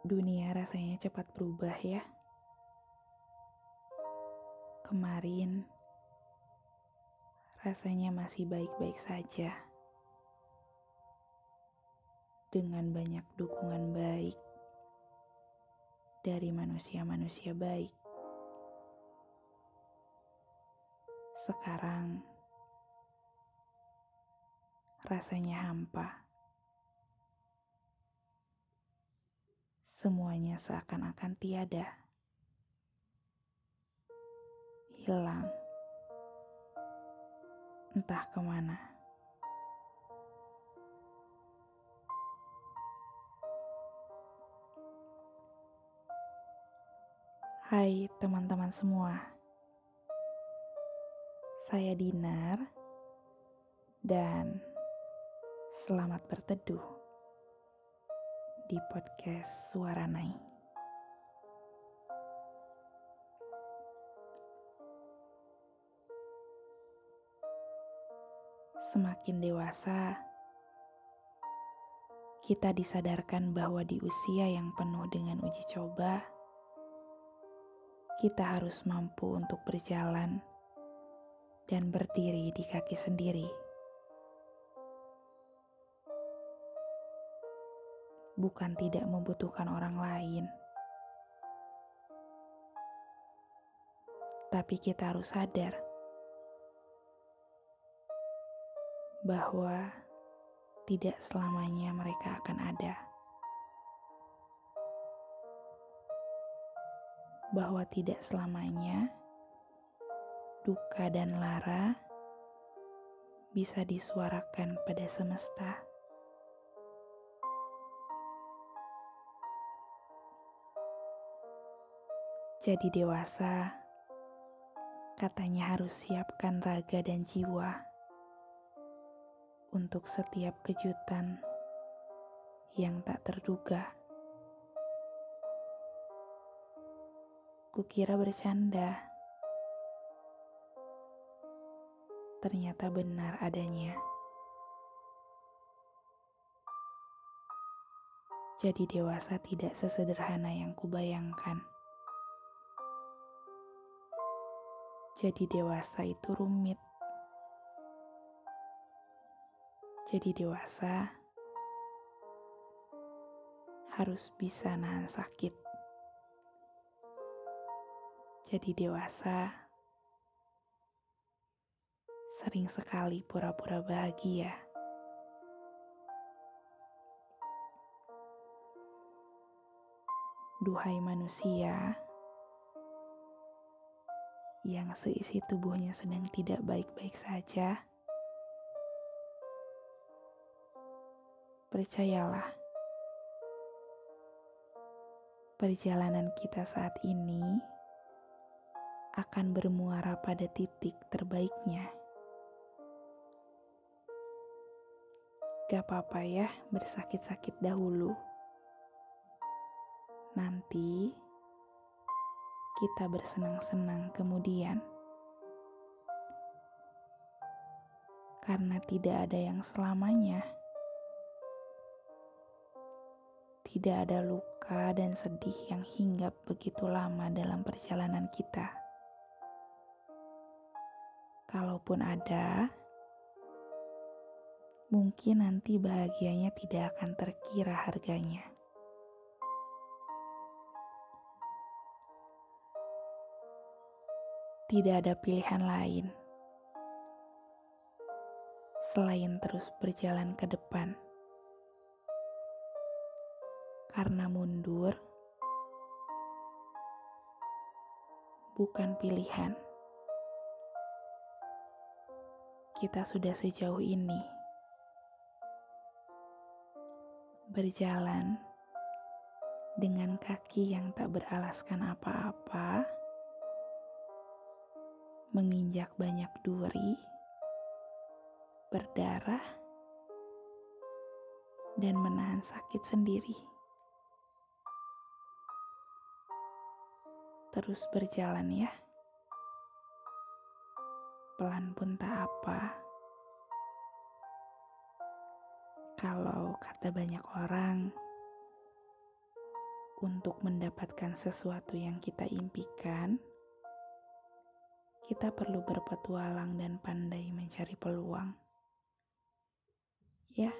Dunia rasanya cepat berubah ya. Kemarin rasanya masih baik-baik saja. Dengan banyak dukungan baik dari manusia-manusia baik. Sekarang rasanya hampa. Semuanya seakan-akan tiada. Hilang. Entah ke mana. Hai teman-teman semua. Saya Dinar dan selamat berteduh di podcast Suara Nai. Semakin dewasa, kita disadarkan bahwa di usia yang penuh dengan uji coba, kita harus mampu untuk berjalan dan berdiri di kaki sendiri. Bukan tidak membutuhkan orang lain, tapi kita harus sadar bahwa tidak selamanya mereka akan ada. Bahwa tidak selamanya duka dan lara bisa disuarakan pada semesta. Jadi dewasa, katanya harus siapkan raga dan jiwa untuk setiap kejutan yang tak terduga. Kukira bercanda, ternyata benar adanya. Jadi dewasa tidak sesederhana yang kubayangkan. Jadi dewasa itu rumit. Jadi dewasa harus bisa nahan sakit. Jadi dewasa sering sekali pura-pura bahagia. Duhai manusia, yang seisi tubuhnya sedang tidak baik-baik saja, percayalah, perjalanan kita saat ini akan bermuara pada titik terbaiknya. Gak apa-apa ya bersakit-sakit dahulu. Nanti kita bersenang-senang kemudian. Karena tidak ada yang selamanya. Tidak ada luka dan sedih yang hinggap begitu lama dalam perjalanan kita. Kalaupun ada, mungkin nanti bahagianya tidak akan terkira harganya. Tidak ada pilihan lain selain terus berjalan ke depan, karena mundur bukan pilihan. Kita sudah sejauh ini berjalan dengan kaki yang tak beralaskan apa-apa menginjak banyak duri, berdarah, dan menahan sakit sendiri. Terus berjalan ya. Pelan pun tak apa. Kalau kata banyak orang, untuk mendapatkan sesuatu yang kita impikan, kita perlu berpetualang dan pandai mencari peluang. Ya,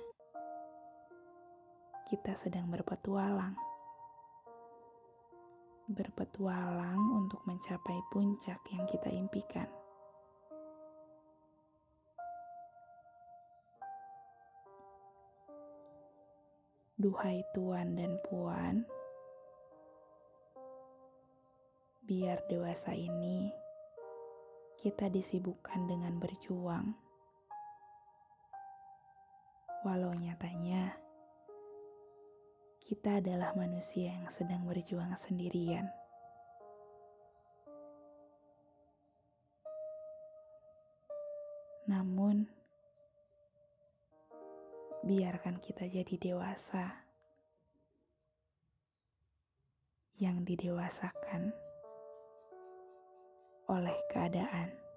kita sedang berpetualang. Berpetualang untuk mencapai puncak yang kita impikan. Duhai tuan dan puan, biar dewasa ini kita disibukkan dengan berjuang. Walau nyatanya kita adalah manusia yang sedang berjuang sendirian. Namun, biarkan kita jadi dewasa yang didewasakan oleh keadaan.